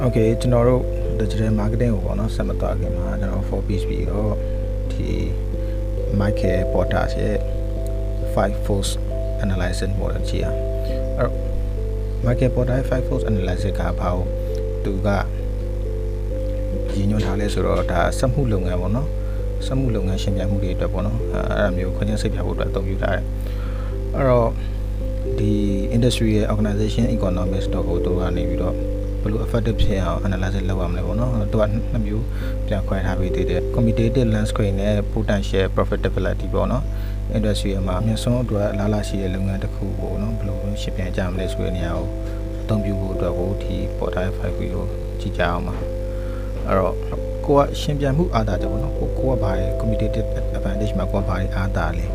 โอเคကျွန်တော်တို့ digital marketing ကိုပေါ့နော်ဆက်မသွားခင်မှာကျွန်တော် for piece ပြီးတော့ဒီ Michael Porter ရဲ့ five force analysis model ကြီးอ่ะအဲ့တော့ Michael Porter ရဲ့ five force analysis ကဘာလို့သူကရည်ညွှန်းထားလဲဆိုတော့ဒါစက်မှုလုပ်ငန်းပေါ့နော်စက်မှုလုပ်ငန်းရှင်ပြမှုတွေအတွက်ပေါ့နော်အဲ့ဒါမျိုးခွင့်ရစိတ်ပြဖို့အတွက်အသုံးပြုထားတယ်အဲ့တော့ ဒီ industry ရဲ့ organization economics တော့ကိုသူကနေပြီးတော့ဘယ်လို effective ဖြစ်အောင် analysis လုပ်ရမလဲပေါ့နော်သူကနှစ်မျိုးပြန်ခွဲထားပြီးတည်တယ် commutative landscape နဲ့ potential profitability ပေါ့နော် industry မှာအမြင့်ဆုံးအတွက်လာလာရှိတဲ့လုပ်ငန်းတစ်ခုပေါ့နော်ဘယ်လိုရှင်းပြကြမလဲဆိုတဲ့နေရာကိုအသုံးပြုဖို့အတွက်ကိုဒီ portal 5ကိုကြည့်ကြအောင်ပါအဲ့တော့ကိုကရှင်းပြမှုအားသာတယ်ပေါ့နော်ကိုကိုကဘာလဲ commutative advantage မှာကိုကဘာလဲအားသာလဲ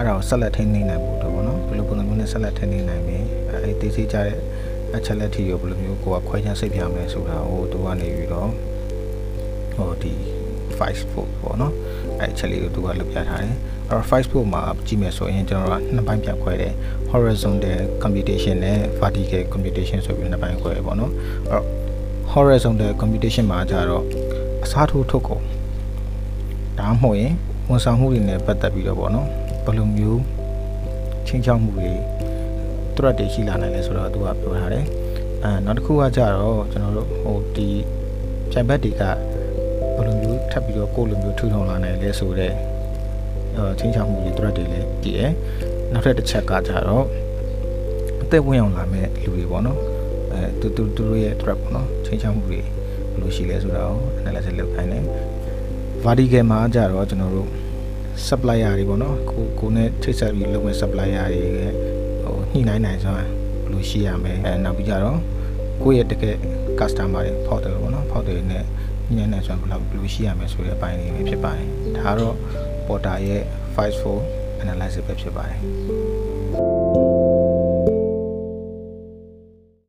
အဲ့ဒါကိုဆက်လက်ထိန်းသိမ်းနိုင်ဖို့တော့ပေါ့နော်ဘယ်လိုပုံစံမျိုးနဲ့ဆက်လက်ထိန်းသိမ်းနိုင်မလဲအဲ့ဒီသိစိကြတဲ့အချက်လက်ထီကိုဘယ်လိုမျိုးကိုကခွဲခြားစိတ်ပြမလဲဆိုတာဟိုသူကနေပြီးတော့ဟိုဒီ5 foot ပေါ့နော်အဲ့ချက်လေးကိုသူကလုပ်ပြထားတယ်အဲ့တော့5 foot မှာကြည့်မယ်ဆိုရင်ကျွန်တော်ကနှစ်ပိုင်းပြန်ခွဲတယ် horizontal computation နဲ့ vertical computation ဆိုပြီးနှစ်ပိုင်းခွဲတယ်ပေါ့နော်အဲ့တော့ horizontal computation မှာကျတော့အစားထိုးထုတ်ကုန်ဒါမှမဟုတ်ရင်ဝန်ဆောင်မှုတွေနဲ့ပတ်သက်ပြီးတော့ပေါ့နော် ဘယ်လိုမျိုးချင်းချောက်မှုတွေ threat တွေရှိလာနိုင်လဲဆိုတော့သူကပြောထားတယ်အဲနောက်တစ်ခုကကြတော့ကျွန်တော်တို့ဟိုဒီပြိုင်ဘက်တွေကဘယ်လိုမျိုးထပ်ပြီးတော့ကိုယ်လိုမျိုးထူထောင်လာနိုင်လဲဆိုတော့အဲချင်းချောက်မှုတွေ threat တွေလည်းကြည့်ရယ်နောက်ထပ်တစ်ချက်ကကြတော့အသက်ဝင်အောင်လာမဲ့လူတွေပေါ့နော်အဲသူသူသူတို့ရဲ့ threat ပေါ့နော်ချင်းချောက်မှုတွေဘယ်လိုရှိလဲဆိုတာကို analysis လုပ်ခိုင်းတယ် vertical မှာကြတော့ကျွန်တော်တို့ supplier တွေပေါ့နော်ကိုကိုနဲ့ထိတ်ဆက်ပြီးလုပ်မဲ့ supplier တွေရဲ့ဟိုညှိနှိုင်းနိုင်စွာဘယ်လိုရှိရမလဲအဲနောက်ပြီးကြတော့ကိုယ့်ရဲ့တကယ် customer တွေဖောက်တယ်ပေါ့နော်ဖောက်တယ်နဲ့ညှိနှိုင်းနိုင်စွာဘယ်လိုဘယ်လိုရှိရမလဲဆိုတဲ့အပိုင်းလေးပဲဖြစ်ပါတယ်ဒါကတော့ porter ရဲ့5 4 analysis ပဲဖြစ်ပါတယ်